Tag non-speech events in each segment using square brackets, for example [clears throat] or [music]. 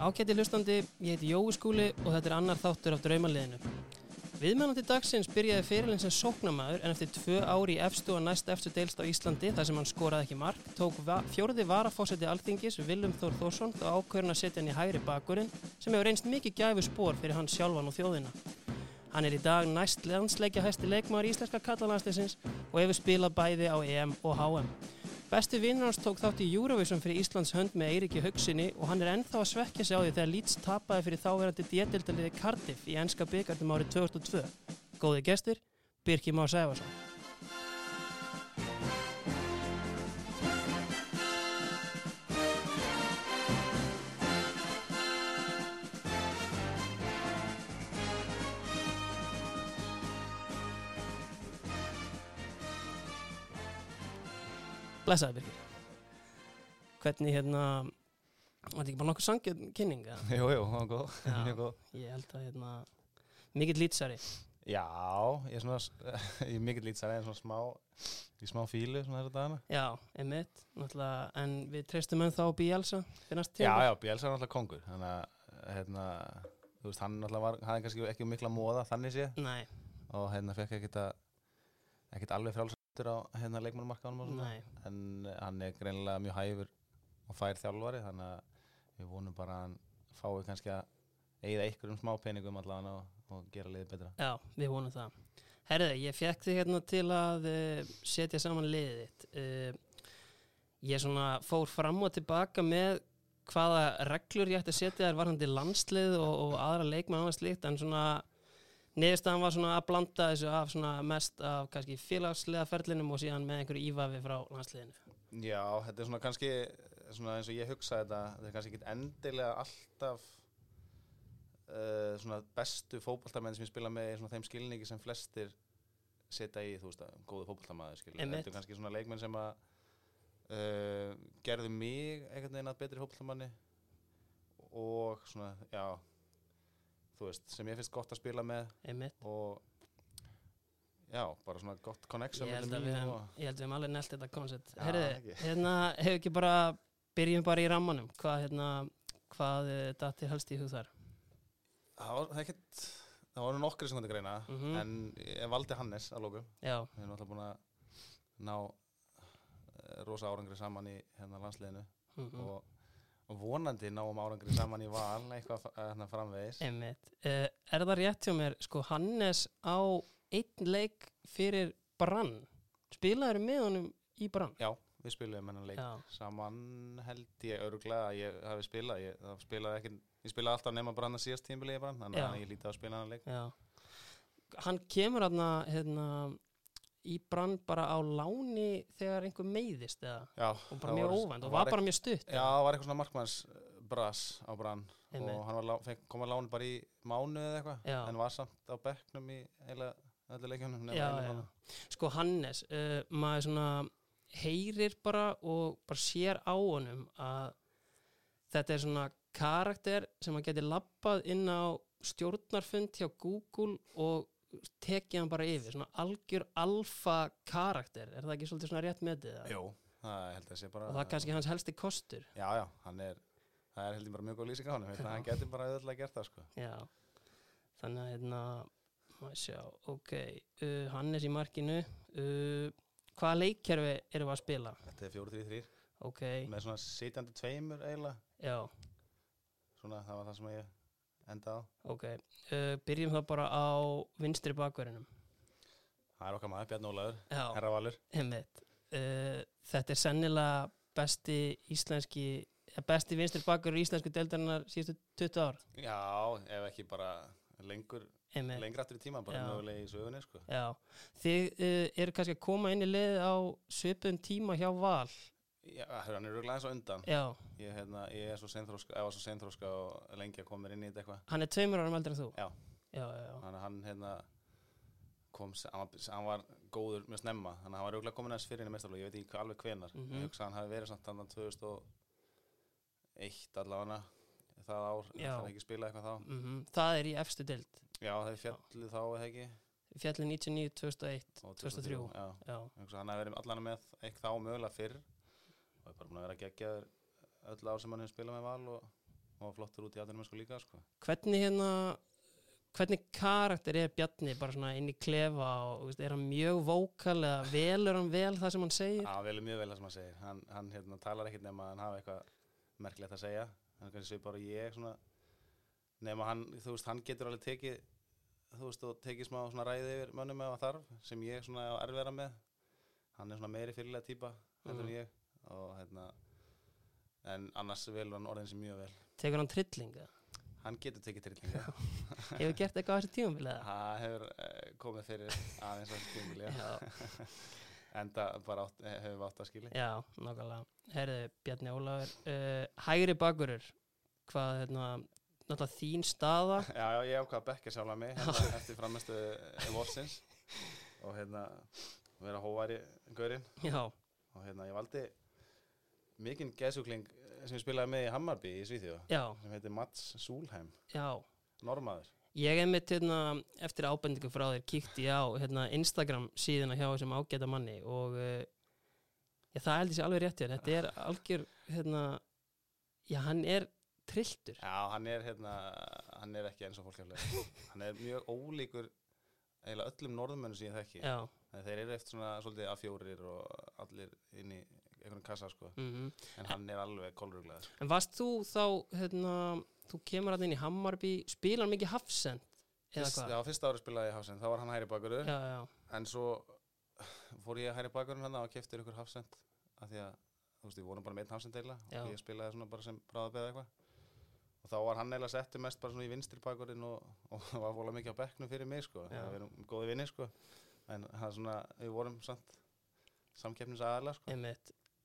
Ágæti hlustandi, ég heiti Jói Skúli og þetta er annar þáttur af draumaliðinu. Viðmennandi dagsins byrjaði fyrirlinn sem sóknamaður en eftir tvö ári í efstu og næst efstu deilst á Íslandi þar sem hann skoraði ekki mark tók va fjóruði varafósiti alþingis Viljum Þór Þórsson og ákvörðin að setja hann í hægri bakurinn sem hefur reynst mikið gæfu spór fyrir hann sjálfan og þjóðina. Hann er í dag næst landsleikja hæsti leikmaður íslenska kallalandsleisins og hefur spilað bæði á EM og HM. Besti vinnur hans tók þátt í Eurovision fyrir Íslands hönd með Eiriki Haugsinni og hann er ennþá að svekkja sig á því þegar Leeds tapaði fyrir þáverandi djetildaliði Cardiff í ennska byggardum árið 2002. Góði gestur, Birki Már Sæfarsson. Blessaði Birkir. Hvernig hérna, var þetta ekki bara nokkuð sangjöld kynning? Jú, jú, það var góð, Já. Ég held að hérna, mikill lýtsari. Já, ég er svona, [laughs] ég er mikill lýtsari en svona smá, í smá fílu svona þessa dagana. Já, einmitt, náttúrulega, en við treystum enn þá Bielsa fyrir næst Já, já, Bielsa er náttúrulega kongur, þannig að, hérna, þú veist, hann náttúrulega var, hafði kannski ekki mikla móða þannig sé Nei, og hérna fekk ekkert að, ekkert alveg frálsættur á hérna leikmannumarkaðanum en hann er greinilega mjög hæfur og fær þjálfari, þannig að við vonum bara að hann fái kannski að eigða ykkur um smá peningum allavega og, og gera liðið betra. já, við vonum það. Herðu, ég fekk þig hérna til að uh, setja saman liðið þitt. Uh, ég svona fór fram og tilbaka með hvaða reglur ég ætti að setja þær varhandi landslið og, og aðra leikmann og annað slíkt, en svona niðurstaðan var svona að blanda þessu af svona mest af kannski félagslega ferlinum og síðan með einhverju ívafi frá landsliðinu. Já, þetta er svona kannski svona eins og ég hugsa þetta þetta er kannski ekki endilega alltaf uh, svona bestu fótballtamenn sem ég spila með í svona þeim skilningi sem flestir setja í, þú veist að, góðu fótballtamaður skilur, þetta er kannski svona leikmenn sem að uh, gerðu mig einhvern veginn að betri fótballtamanni og svona, já veist, sem ég finnst gott að spila með Einmitt. og já, bara svona gott connection Ég held að við mín höfum, og- höfum alveg nelt þetta koncept. Já, Herriði, hérna, hefur ekki bara, byrjum bara í rammanum. Hvað, hérna, hvað uh, datir helst í hug þar? Það var er ekkert, það voru nokkri sem komið greina Mhm. en ég valdi Hannes að lókum. Já, Við erum alltaf búin að ná uh, rosa árangri saman í hérna landsliðinu mhm, og, og vonandi náum árangri saman í val eitthvað framvegis. Uh, er það rétt hjá mér, sko, Hannes á einn leik fyrir Brann. Spilaður með honum í Brann? Já, við spilum hennan leik Já. saman held ég örglega að ég hafi spilað. Ég, spilaði ekki, ég spilaði alltaf nema brann að síðast tímbilið í brann, þannig Já. að ég lítið að spila hennan leik. Já. Hann kemur hérna, hérna, í Brann bara á láni þegar einhver meiðist eða? Já, Og bara mjög var- óvænt og var ekki- bara mjög stutt. Já, það var eitthvað svona markmanns bras á brann Einmitt. og hann var, lá- kom að lána bara í mánu eða eitthvað en var samt á bekknum í eiginlega öllu leikjunum nema já, já. Sko Hannes, uh, maður svona heyrir bara og bara sér á honum að þetta er svona karakter sem hann geti lappað inn á stjórnarfund hjá Google og tekið hann bara yfir, svona algjör alfa karakter, er það ekki svolítið svona rétt metið? Jú, það held að sé bara Og það er kannski hans helsti kostur. Já, já, hann er það er held ég bara mjög góð lýsing á hann hann geti bara auðvitað gert það sko. Já, þannig að hérna, maður sjá, ok, uh, Hannes í markinu, uh, hvaða leikkerfi erum við að spila? Þetta er 4-3-3 Ok, með svona sitjandi tveimur eiginlega. Já, svona það var það sem ég enda á. Ok, uh, byrjum þá bara á vinstri bakverðinum, Það er okkar maður, Bjarn Ólaður. Herra Valur. Einmitt, uh, þetta er sennilega besti íslenski, eh, besti vinstri bakverður íslensku deildarinnar síðustu 20 ár, Já, ef ekki bara lengur lengra aftur í tíma, bara mögulega í sögunni sko. Já, þið uh, eru kannski að koma inn í liðið á svipum tíma hjá Val Já, hann er röglega eins og undan. Já, Ég, hérna, ég er svo seinþróska og lengi að koma mér inn í þetta eitthvað. hann er tveimur árum eldri en þú? Já, Já, já, já, þannig hann hérna kom, hann var, hann var góður mjög snemma, þannig að hann var auðvitað komin aðeins fyrir inn í mestarlók, ég veit ekki alveg hvenar. Mhm. Ég hugsa hann hafi verið samt þannig 2001 allavega það ár, það ekki spila eitthvað þá. mm það er í efstu deild. Já, það er fjallið þá eða ekki. Fjallið 99, 2001, Og 2003 Já, Já, ég hugsa að hann hafi verið allan með eitthvað mögulega fyrr er bara búin að vera geggjaður öll ár sem hann hefur spilað með val og og flottur út í aðeins sko líka sko. hvernig hérna hvernig karakter er Bjarni bara svona inn í klefa og veist, er hann mjög vókal eða velur hann vel það sem hann segir? Já, vel mjög vel það sem hann segir. Hann, hann hérna, talar ekkert nema að hann hafa eitthvað merkilegt að segja. Hann er kannski svipar og ég svona, nema hann, þú veist, hann getur alveg tekið þú veist, og tekið smá svona ræði yfir mönnum það þarf, sem ég svona á erfiðara með. Hann er svona meiri fyrirlega típa heldur en Mhm. ég og hérna en annars velur hann orðin sem mjög vel. Tekur hann trillinga hann getur tekið trillinga [laughs] hefur gert eitthvað á þessu tímabilið það hefur uh, komið fyrir aðeins á þessu já. já, [laughs] enda bara átt, eh, hefur við átt að skilja. Já, nákvæmlega. Herðu Bjarni Ólafur uh, hægri bakurur. Hvað hérna náttúrulega þín staða? [laughs] Já, já, ég ákvað að bekka sjálfa mig hérna, eftir framestu vorsins. Og hérna vera hóværi gaurinn já, og hérna ég valdi mikinn geðsúkling sem ég spilaði með í Hammarby í Svíþjóð já, sem heitir Mats Súlheim, já. Normaður Ég hef mitt hérna, eftir ábendingu frá þér kíkti ég á hérna, Instagram síðuna hjá þessum ágæta manni og uh, ég, það held ég sé alveg rétt hér. Þetta er algjör, hérna, já hann er trilltur. Já, hann er hérna, hann er ekki eins og fólk hefði [laughs] hann er mjög ólíkur eiginlega öllum norðmönnum sem ég þekki. Já, þeir eru eftir svona svolítið A4 og allir inn í einhvern kassa sko mm en hann er alveg kolruglaður En varst þú þá, hérna, þú kemur hann inn í Hammarby, spilar hann mikið hafsend? Eða Fyrst, hvað? Já, fyrsta ári spilaði ég Hafsend, þá var hann hæri bakurur En svo [sighs] fór ég hæri bakurinn hann og keftir ykkur Hafsend af því að, þú veist, við vorum bara með einn Hafsend deila Já. og ég spilaði svona bara sem bráðabeð eitthvað og þá var hann eiginlega settu mest bara svona í vinstri bakurinn og, [laughs] og var fóla mikið á bekknum fyrir mig sko, við erum góði vinni sko en það er svona, við vorum samt samkeppnis aðalega sko.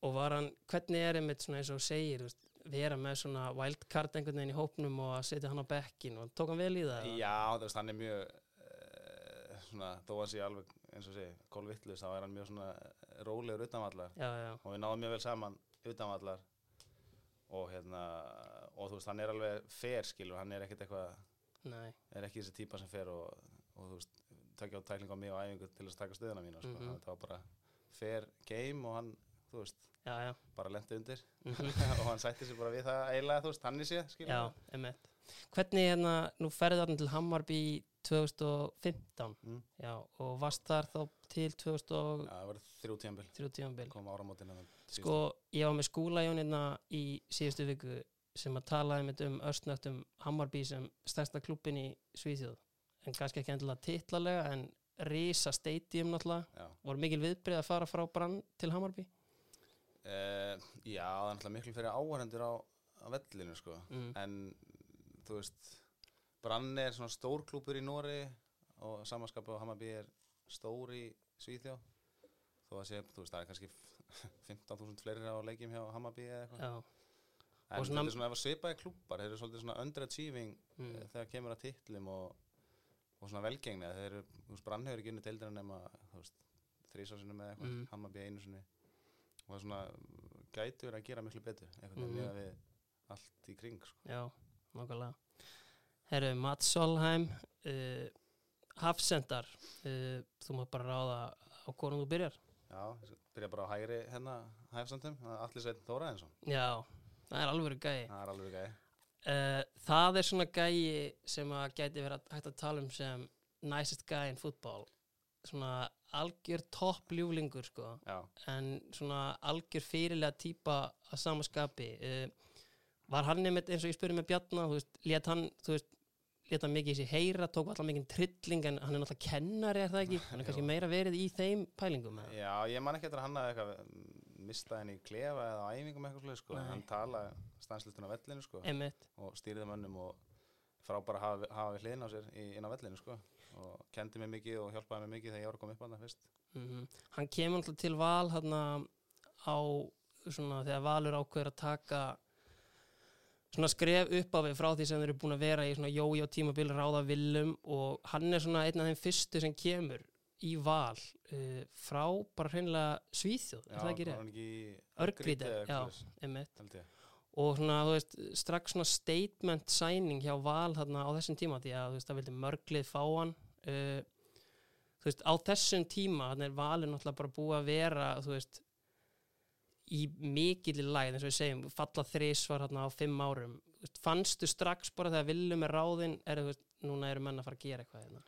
Og var hann, hvernig er einmitt svona eins og segir, veist, vera með svona wildcard einhvern veginn í hópnum og að setja hann á bekkin og tók hann vel í það? Já, þú veist, hann er mjög uh, svona, þó að sé alveg eins og sé, kólvittlust, þá er hann mjög svona rólegur utanvallar. Já, já, og við náðum mjög vel saman utanvallar. Og hérna og þú veist, hann er alveg fer skilur, hann er ekkert eitthvað, nei, er ekki þessi típa sem fer og, og þú veist, takja á tækling á mig og æfingu til að taka stöðuna mína, sko, Mhm. það var bara fair game og hann, þú veist, já, já, bara lendi undir mhm, [laughs] og hann sætti sér bara við það eiginlega, þú veist, hann í einmitt. Hvernig hérna, nú ferði þarna til Hammarby 2015, Mm. já, og varst þar þá til 2003 Já, það var þrjú tíambil, kom áramótin að Sko, ég var með skúlajónina í síðustu viku sem að talaði með um östnögtum Hammarby sem stærsta klubbin í Svíþjóð. En kannski ekki endilega titlalega, en Risa Stadium náttúrulega. Voru mikil viðbrið að fara frá brann til Hammarby? Uh, já, það er náttúrulega miklu fyrir áhærendur á, á vellinu, sko Mm. en þú veist Brann er svona stór klúpur í Nóri og samanskapu á Hammarby er stór í Svíþjó þó að sé, þú veist, það er kannski [laughs] 15.000 fleiri á leikjum hjá Hammarby eða eitthvað en þetta er svona ef að svipaði klúpar þeir eru svolítið svona underachieving Mm. mm. þegar kemur að titlum og, og svona velgengni þeir eru, þú veist, Brann hefur ekki unni deildina nema, þú veist, þrísásinu með eitthvað Mm. Hammarby einu og það er svona gæti verið að gera miklu betur einhvern veginn mm. við allt í kring sko. Já, nokkulega. Herru, Mats Solheim, uh, Hafsendar, uh, þú mátt bara ráða á hvornum þú byrjar. Já, ég byrja bara á hægri hérna hæfsandum, allir sveit Þóra eins og Já, það er alveg gæi. það er alveg gæði Uh, það er svona gæi sem að gæti verið að- hægt að tala um sem nicest guy in football. Svona algjör topp ljúflingur, sko. En svona algjör fyrirlega típa að samaskapi. Uh, var hann nefnt eins og ég spurði með Bjarna, þú veist, let hann, þú veist, let hann mikið í sig heyra, tók allar mikið trilling en hann er náttúrulega kennari, er það ekki? Hann er [laughs] kannski meira verið í þeim pælingum. eða? Já, ég man ekki eftir að hann eitthvað mistað henni í klefa eða á æfingum eitthvað sluð, sko. Hann tala stanslustun á vellinu sko. Og stýrði mönnum og frábæra hafa, hafa við hliðin á sér í, inn á vellinu sko. Og kendi mér mikið og hjálpaði mér mikið þegar ég var að koma upp að það fyrst. Mm Hann kemur alltaf til val hérna á svona þegar valur ákveður að taka svona skref upp á við frá því sem þeir eru búin að vera í svona jójó tímabil ráða villum og hann er svona einn af þeim fyrstu sem kemur í val uh, frá bara hreinlega Svíþjóð, er það hann ekki í Örgríti, eða já, eitthvað svoleiðis, einmitt. held ég. og svona, þú veist, strax svona statement signing hjá Val þarna á þessum tíma því að, þú veist, það vildi mörglið fá hann uh, þú veist, á þessum tíma þannig er Valur náttúrulega bara búið að vera þú veist í mikilli læð, eins og við segjum, falla þrisvar hérna á fimm árum, veist, fannstu strax bara þegar viljum er ráðinn er þú veist, núna eru menn að fara að gera eitthvað hérna.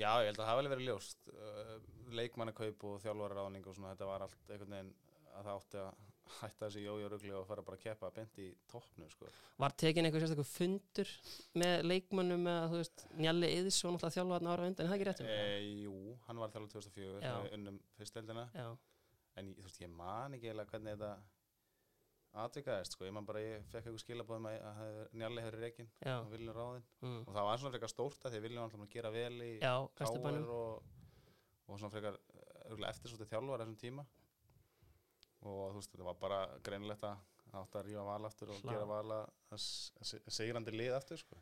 Já, ég held að það alveg verið ljóst uh, leikmannakaup og þjálfararáðning og svona, þetta var allt einhvern veginn að það átti að hætta þessi jójórugli og fara bara að keppa beint í toppnu, sko. Var tekin eitthvað sérstaklega fundur með leikmönnum með að þú veist, Njalli Yðs og náttúrulega þjálfa þarna ára undan, er það ekki rétt? E, jú, hann var þjálfur 2004 Já. unnum fyrsteldina Já, en þú veist, ég man ekki eiginlega hvernig þetta atvikaðist, sko, ég man bara, ég fekk eitthvað skilabóðum að, að Njalli hefur reikin já, og viljum ráðinn mm. og það var svona frekar stórt að því viljum alltaf að gera vel í Vesturbænum. og, og svona frekar örugglega eftir svolítið þjálfar þessum tíma og þú veist, þetta var bara greinilegt að átti að rífa val aftur og Klár. gera val að að s- að se- sigrandi lið aftur, sko.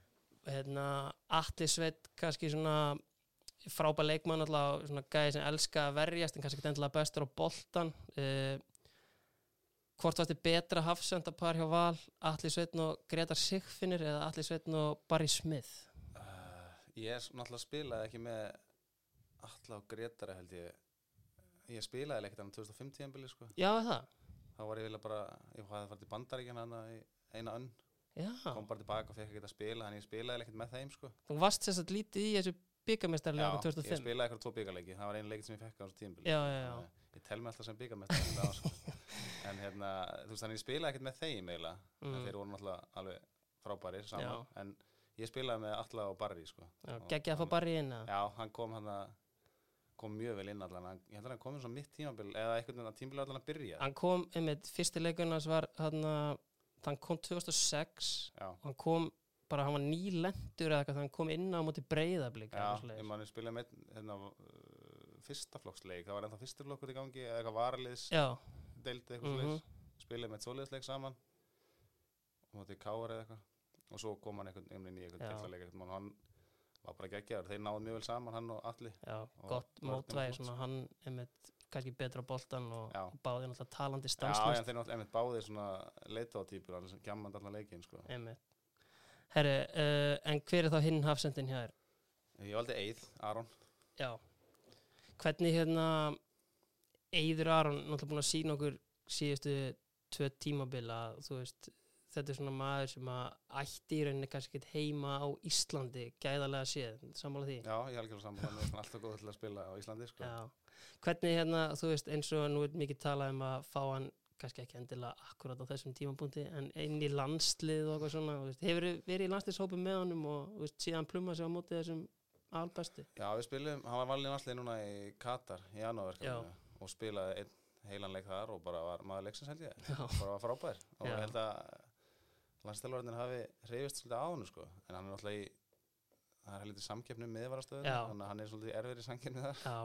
Hérna, Atli Sveit, kannski svona frábær leikmann alltaf, svona gæði sem elska að verjast en kannski ekki endilega bestur á boltan. Uh, hvort varstu betra hafsendapar hjá Val, Atli Sveitn og Gretar Sigfinnir eða Atli Sveitn og Barry Smith? Uh, ég er náttúrulega spilaði ekki með alla á Gretara held ég ég spilaði ekkert hann 2005 tíðanbili sko. Já, það? þá var ég vilja bara, ég hafði farið til bandaríkjan hann eina önn, Já. kom bara tilbaka og fekk ekki að spila, en ég spilaði ekkert með þeim sko. Þú varst að lítið í þessu byggamestarlega ég 2005? spilaði eitthvað tvo byggarleiki, það var einu leikið sem ég fekk á þessu tíðanbili Já, já, já. ég tel mig alltaf sem byggarmestar sko. [laughs] en hérna, þú veist þannig ég spilaði ekkert með þeim eiginlega, Mm. þeir voru náttúrulega alveg frábærir saman, Já. en ég spilaði með alla og barri sko. Já, geggja að fá hann- Barry inn eða? Já, hann kom hann að kom mjög vel inn allan, ég held að hann kom inn svo mitt tímabil eða einhvern veginn að tímabil allan að byrja. Hann kom, einmitt, fyrsti leikunars var hann hann kom 2006 Já, og hann kom bara, hann var nýlendur eða eitthvað hann kom inn á móti breyðablík já ég man ég spilaði með hérna, uh, fyrsta flokksleik, það var ennþá fyrsti flokkur í gangi eða eitthvað varaliðs, Já, deildi eitthvað mm spilaði með svoleiðsleik saman og móti káar eða eitthvað. Og svo kom hann einhvern veginn í einhvern var bara geggjaður, þeir náðu mjög vel saman hann og Alli já, Og gott flott. svona hann, einmitt, kannski betra á boltan og Já. báði náttúrulega talandi Já, stanslust en þeir náttúrulega einmitt báðir svona leitótýpur, hann sem gjammand allan leikin sko. einmitt Herri, uh, en hver er þá hinn hafsendin hjá þér? Ég valdi Eið, Aron Já Hvernig hérna Eyður Aron, náttúrulega búin að sína okkur síðustu tvö tímabila þú veist, þetta er svona maður sem að ætti í rauninni kannski ekkert heima á Íslandi, gæðarlega séð. Sammála því? Já, ég er algjörlega saman, hann er alltaf góð til að spila á Íslandi sko. Já. Hvernig hérna, þú veist, eins og nú er mikið talað um að fá hann kannski ekki endilega akkurat á þessum tímapunkti en inn í landslið og eitthvað svona veist, hefur verið í landsliðshópum með honum og veist, síðan pluma sig á móti þessum albestu? Já, við spilum, hann var valin allir núna í Katar í janúarverkefninu og spilaði einn heilan leik þar og bara var maður leiksins held ég, bara var frábær. Og held að landstælvarinn hafi hreyfist svolítið á hann sko, en hann er náttúrulega í það er heldur samkeppni um miðvarastöðun Já. þannig að hann er svolítið erfir í samkeppni þar Já,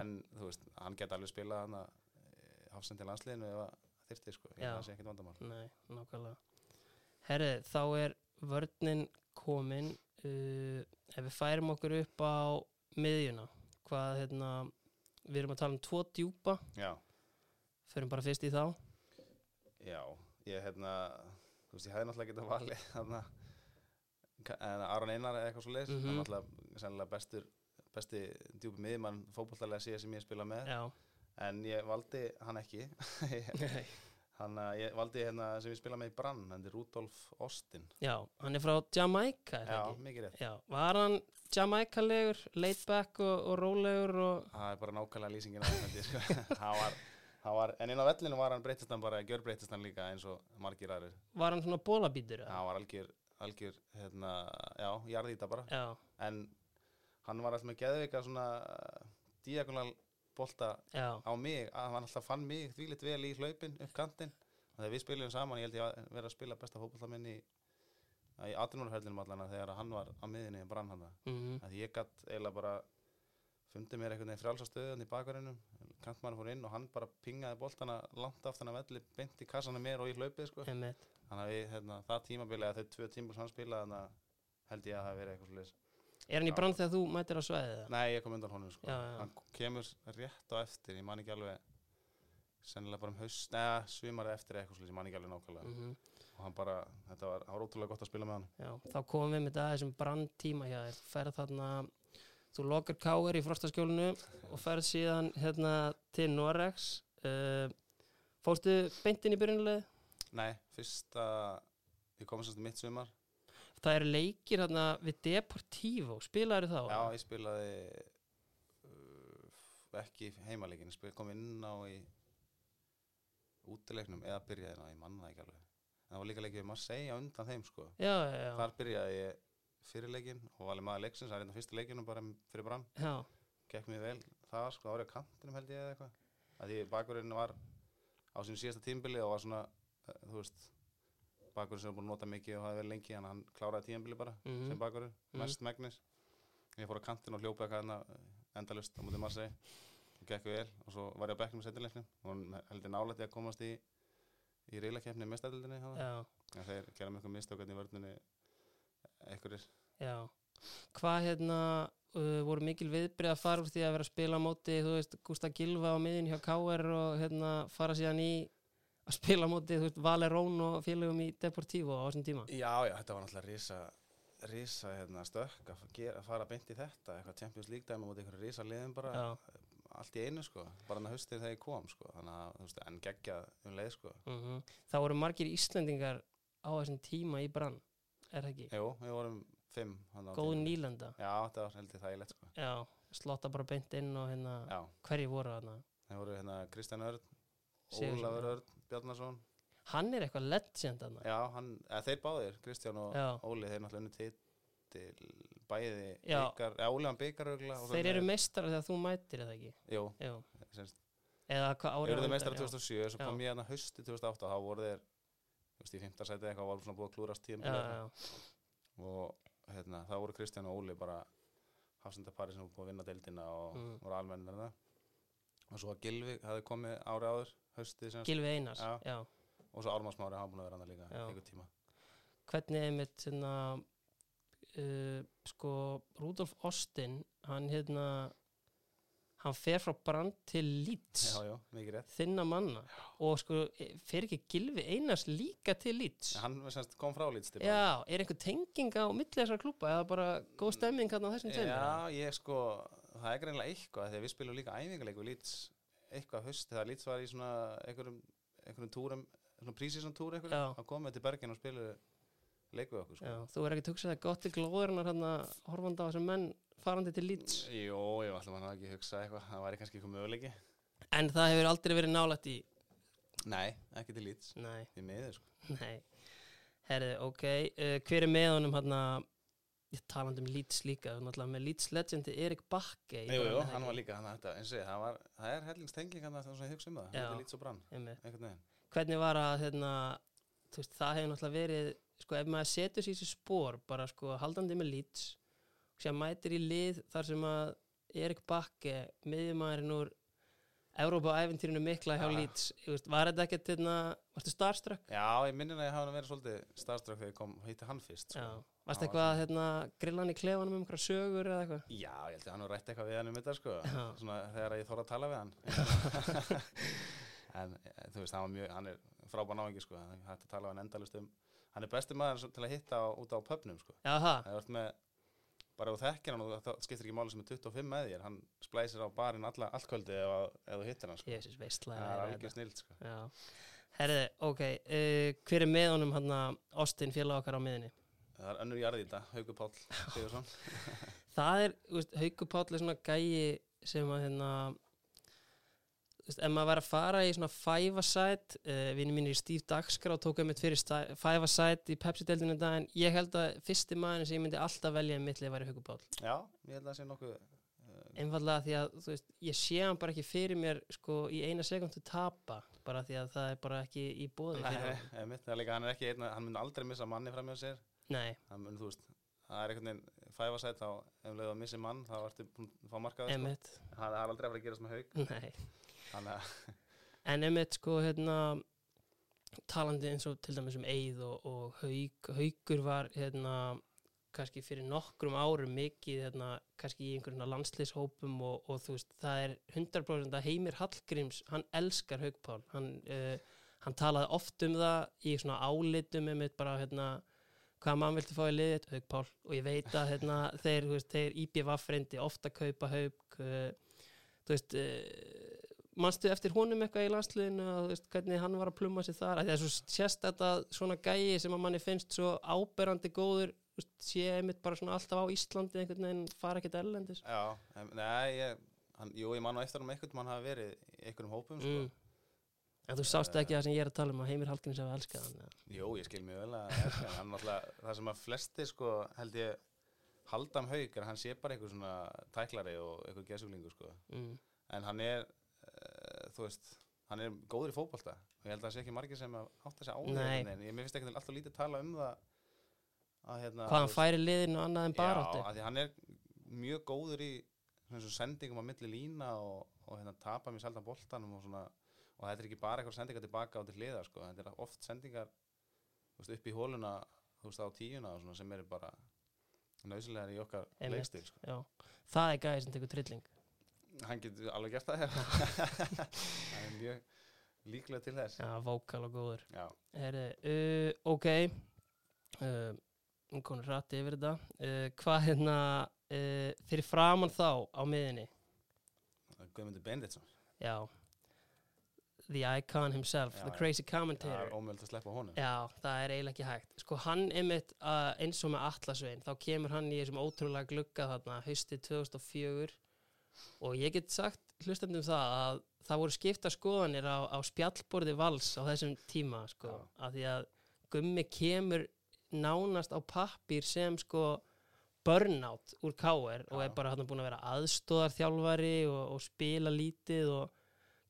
en þú veist, hann geti alveg spilað hann að hafsend til landsliðinu ef að þyrfti sko, að það sé ekkert vandamál Nei, nákvæmlega. Herri, þá er vörnin komin. Uh, ef við færum okkur upp á miðjuna, hvað, hérna, við erum að tala um tvo djúpa, Já, förum bara fyrst í þá. já, ég hérna þú veist, ég hefði náttúrulega getað valið hann að Aron Einar eða eitthvað svo leis, Mhm. hann er náttúrulega sennilega bestur besti djúpi miðjumann fótbollalega síðan sem ég spila með Já, en ég valdi hann ekki [laughs] hann að ég valdi hérna sem ég spila með í Brann hann er Rudolf Austin já, hann er frá Jamaica, er já, ekki? mikið rétt Já, var hann Jamaica-legur, laid back og, og rólegur og, það er bara nákvæmlega lýsingin á hann sko. [laughs] hann var, var, en inn á vellinu var hann breytist hann bara, gjör breytist hann líka eins og margir aðrir. Var hann svona bólabítur? eða? hann var algjör, algjör hérna, já, jarðýta bara. Já, en hann var alltaf með geðvika svona diagonal bolta já, á mig, hann alltaf fann mig þvílitt vel í hlaupin upp kantinn. Þegar við spilum saman, ég held ég að vera að spila besta fótbollaminn í í atvinnumferðinum allan að þegar hann var á miðinni brann hann það, mm að ég gatt eiginlega bara fundið mér einhvern veginn frjálsa stöðun í bakarinnum, kantmann fór inn og hann bara pingaði boltana langt aftan að velli beint í kassana mér og í hlaupið sko. einmitt. þannig að við, hérna, það tímabili að þau tvö hann spilaði þannig að held ég að það hafi verið eitthvað svolítið Er hann í Já. brann þegar þú mætir á eða? Nei, ég kom undan honum sko. Já, já. Hann kemur rétt á eftir, ég man ekki alveg sennilega bara um haust, neða svimarið eftir eitthvað svolítið, ég man ekki alveg nákvæmlega Mhm. og hann bara, þetta var, var ótrúlega gott að spila með hann Já, þá komum við með Þú lokar káir í frostaskjólinu og ferð síðan hérna til Norex. Uh, fórstu beintin í byrjunlega? Nei, fyrsta, ég kom semst mitt sumar Það eru leikir hérna við Deportivo, spilaður þá? Já, ég spilaði uh, ekki heimaleikin, ég spil, kom inn á í útileiknum eða byrjaði ná, ég manna það ekki alveg en það var líka leikið við Marseille undan þeim sko. já, já, já. þar byrjaði ég fyrir leikin og var alveg maður leiksins, það er þetta fyrsta leikinu bara fyrir brann, gekk mér vel það sko, árið á kantinum held ég eða eitthvað að því bakurinn var á sín síðasta tímbili og var svona uh, þú veist, bakurinn sem var búin að nota mikið og hafi verið lengi, en hann kláraði tímbili bara Mhm. sem bakurinn, Mhm. mest megnis ég fór á kantin og hljópa eitthvað hérna endalust á mútið Marseille og gekk vel og svo var ég á bekknum setjuleiknum og hann heldur nálætti að komast í í reylakefni með stældinni já. en þeir gera mjög í vörnunni einhverjir. Já, hvað hérna uh, voru mikil viðbrið að fara úr því að vera að spila á móti, þú veist, Gústa Gilva á miðin hjá KR og hérna fara síðan í að spila á móti, þú veist, Valerón og félögum í Deportivo á þessum tíma? Já, já, þetta var náttúrulega risa risa hérna, stökk að, gera, fara beint í þetta eitthvað Champions League dæma mútið einhverju risa liðum bara Já, allt í einu sko, bara hann að haustið þegar ég kom sko, þannig að, þú veist, en geggjað um leið sko. Mm Það voru margir Íslendingar á þessum tíma í brann, er það ekki? Jú, við vorum fimm Góð nýlenda, Já, þetta var heldur þægilegt sko já, slotta bara beint inn og hérna, Já, hverju voru þarna? það voru hérna Kristján Örn Sigurðsson, Ólafur já. Örn Bjarnason Hann er eitthvað legend þarna. Já, hann, eða, þeir báðir, Kristján og Já. Óli þeir náttúrulega unni titil bæði byggar, eða Óli hann byggar Þeir eru meistarar þegar þú mætir, það ekki? Jú, Já, semst, eða hvað árið eru þeir meistara já. 2007 svo Já. kom ég hérna hausti 2008 þá voru þeir veist, í 5. sæti eitthvað var svona búið að klúrast já, og hérna, þá voru Kristján og Óli bara hafsendapari sem voru búið að vinna deildina og Mm. voru almennir þarna og svo að Gilvi hafði komið ári áður haustið semst Gilvi Einars, Já. já. og svo Ármannsmári hafa búin að vera hann líka einhver tíma Hvernig einmitt, hérna, uh, sko, Rudolf Austin, hann, hérna, hann fer frá brand til já, já, rétt þinna manna, og sko, e- fer ekki Gilvi Einars líka til Leeds? hann semst, kom frá lítst Já, er einhver tenging á milli þessar klúpa eða bara góð stemming hann á þessum tveimur? Já, ég sko, það er greinlega eitthvað þegar við spilum líka æfingarleik við Leeds eitthvað höst, þegar Leeds var í svona einhverjum, einhverjum túrum svona prísísson túr Já. einhverjum, þá komum við til Bergin og spilum leik við okkur sko. Já, þú er ekki tugsað að gott í glóðurinnar hann að horfanda á þessum menn farandi til Leeds. Jó, ég ætlum að ekki hugsa eitthvað. Það væri kannski eitthvað möguleiki. En það hefur aldrei verið nálægt í Nei, ekki til Leeds, Nei, því miður sko. nei. Herði, ok, uh, hver er með honum hann að ég talandi um Leeds líka, þú náttúrulega með Leeds legendi Erik Bakke Jú, jú, hann var líka, hann þetta, eins og ég, það var það er hellingstenging hann að það ég hugsa um það, Já. hann er Leeds og brann, Einmitt. einhvern veginn. Hvernig var að hérna, þú veist, það hefur náttúrulega verið sko, ef maður setur sér í þessi spór bara sko, haldandi með Leeds sér mætir í lið þar sem að Erik Bakke, miðjumæðurinn úr Európa-æventýrinu mikla hjá Ja. Leeds, var þetta ekkert hérna, varstu starstruck? Já, ég minnir að ég hafa verið svolítið starfströkk þegar ég kom, hitti hann fyrst sko. varstu var eitthvað að hérna, grilla hann í klefanum um einhverja sögur eða eitthvað? Já, ég held að hann var rætt eitthvað við hann um þetta sko. Svona þegar ég þóra að tala við hann [laughs] En eh, þú veist, hann mjög, hann er frábær náingi sko Hann hætti að tala við hann endalust um Hann er besti maður til að hitta á, út á pöpnum sko Já, það, Það er verið með, bara ef þú þekkir hann og það skiptir ekki máli sem er 25 með þér Hann splæsir á barinn alla, allt kvöldi ef þú hittir hann sko. Jésus veistlega Það er algjör snild sko. Já, herriði, ok, uh, hver er með honum hann að Austin félag okkar á miðinni? Það er önnur jarði í þetta, Haukur Páll Það er, Hauku Páll er svona gæi sem að hérna veist, ef maður væri að fara í svona five-a-side uh, vinni mínir í Steve Dagskrá tók einmitt fyrir sta- five-a-side í Pepsi-deldinu dag en ég held að fyrsti maður sem ég myndi alltaf velja í mittlið væri Hauku Páll Já, ég held að það sé nokkuð uh, einfallega því að, þú veist, ég sé hann bara ekki fyrir mér sko í eina sekundu tapa bara því að það er bara ekki í bóði fyrir hann. er hann er ekki einn, hann mun aldrei missa manni fram hjá sér. Nei, það mun, þú veist, það er einhvern veginn fæfa sætt þá ef leið að missi mann þá ertu búin að fá markaði sko. það er aldrei að fara að gerast með haug nei En einmitt sko hérna talandi eins og til dæmis um Eið og, og Haug, Haugur var hérna kannski fyrir nokkrum árum mikið hérna kannski í einhverjum landslýshópum og, og þú veist það er 100% að Heimir Hallgríms hann elskar Haugpál hann, uh, hann talaði oft um það í svona álitum einmitt bara hérna hvað mann vilti fá í liðið, Haugpál og ég veit að hérna, þeir, veist, þeir IBF reyndi ofta kaupa Haug uh, þú veist uh, manstu eftir honum eitthvað í landsliðinu að veist hvernig hann var að pluma sér þar að því að svo sést þetta svona gæi sem að manni finnst svo áberandi góður veist, sé einmitt bara svona alltaf á Íslandi einhvern veginn fara ekkert erlendis Já, en, nei, ég, hann, jú, ég man á eftir hann einhvern mann hafa verið í einhverjum hópum, sko. mm. en þú sást ekki það sem ég er að tala um að Heimir Hallgríms hafa elskað hann eða? Jú, ég skil mjög vel að hann, það sem að flesti, sko, held ég, Haldam Haug er að hann sé bara einhver svona tæklari og einhver gesuglingur, sko. mm. En hann er, þú veist, hann er góður í fótbolta og ég held að það sé ekki margir sem að átta sig á því Nei. einhvern veginn. Ég finnst ekki alltaf lítið tala um það að, hérna, hvað hann færi liðinu annað en baráttu Já, af því hann er mjög góður í svona og sendingum á milli lína og, og hérna tapa mér seldan boltanum og svona og þetta er ekki bara eitthvað sendingar tilbaka á til hliða sko, þetta er oft sendingar veist, upp í hóluna þú veist á tíuna og svona sem eru bara nöðsynlegar í okkar leikstil sko. Það er gæði sem tekur trilling hann getur alveg gert það hann [laughs] er mjög líklega til þess. Já, vókal og góður. Já, Heri, uh, ok. Uh, hún konur rætti yfir þetta. Uh, hvað hérna uh, fyrir framann þá á miðinni Guðmundur Benditsson já. The icon himself, Já, the crazy það commentator. er ómöld að sleppa honum. Já, það er eiginlega ekki hægt. Sko hann einmitt uh, eins og með Atlasvein, þá kemur hann í þessum ótrúlega glugga þarna haustið 2004 og ég get sagt hlustandum það að það voru skipta skoðanir á, á spjallborði vals á þessum tíma sko, að því að gummi kemur nánast á pappír sem sko burnout úr KR og er bara hann búin að vera aðstóðarþjálfari og, og spila lítið og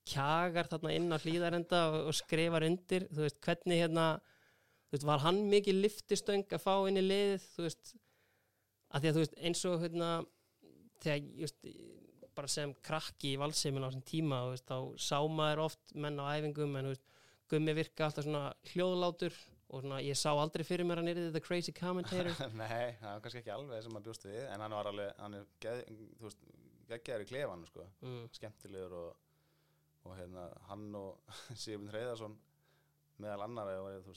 kjagar þarna inn á hlýðarenda og, og skrifar undir, þú veist, hvernig hérna, þú veist, var hann mikið liftistöng að fá inn í liðið, þú veist að því að þú veist, eins og hérna, þegar, just, bara sem krakki í valseimin á þessum tíma, þú veist, þá sá maður oft menn á æfingum, en veist, gummi virka alltaf svona hljóðlátur og svona, ég sá aldrei fyrir mér hann er the crazy commentator. [laughs] Nei, það var kannski ekki alveg sem maður bjóst við en hann var alveg, hann er geggjaður í klefanu sko. Mm, skemmtilegur og, og hérna, hann og [laughs] Sigurinn Hreiðarsson meðal annar eða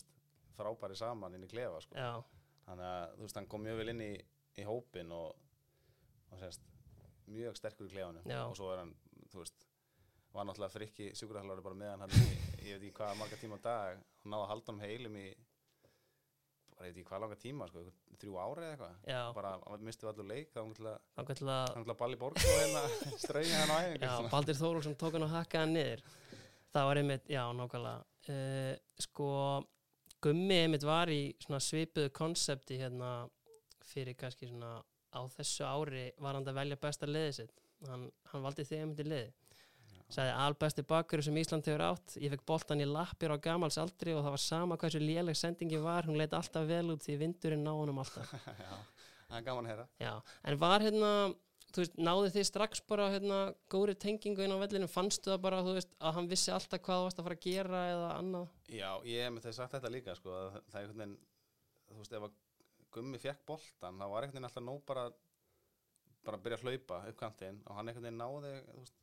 frábæri saman inn í klefa sko. þannig að þú veist, hann kom mjög vel inn í, í hópin og, og sérst, mjög sterkur í klefanum Já. og svo er hann, þú veist var náttúrulega frikki sjúkurhaldari bara meðan hann í, ég veit ekki hvað marga tíma á dag. Og náða að halda hann heilum í bara ég veit ekki hvað langa tíma sko, þrjú ári eða eitthvað. Bara hann misti allir leik þá hann gæti að hann balli borg og hérna [laughs] strauja hann á æfingu. Baldur Þórólfsson tók hann og hakkaði hann niður. Það var einmitt, já, nákvæmlega. Uh, Sko, Gummi einmitt var í svipuðu konsepti hérna fyrir kannski svona á þessu ári var hann að velja besta liðið sitt. Hann, hann valdi einmitt í liði sagði albesti bakur sem Ísland hefur átt. Ég fekk boltan í lappir á gamals aldri og það var sama hversu léleg sendingi var. Hún leit alltaf vel út því vindurinn ná honum alltaf. [laughs] Já, það er gaman að heyra. Já, en var hérna þú veist, náðu þið strax bara hérna góri tengingu inn á vellinu, fannstu það bara þú veist, að hann vissi alltaf hvað þú varst að fara að gera eða annað? Já, ég hef með þess sagt þetta líka sko, að það er einhvern veginn þú veist, ef að Gummi fekk boltan þá var veginn alltaf nóg bara bara að byrja að hlaupa upp kantinn og hann veginn náði veist,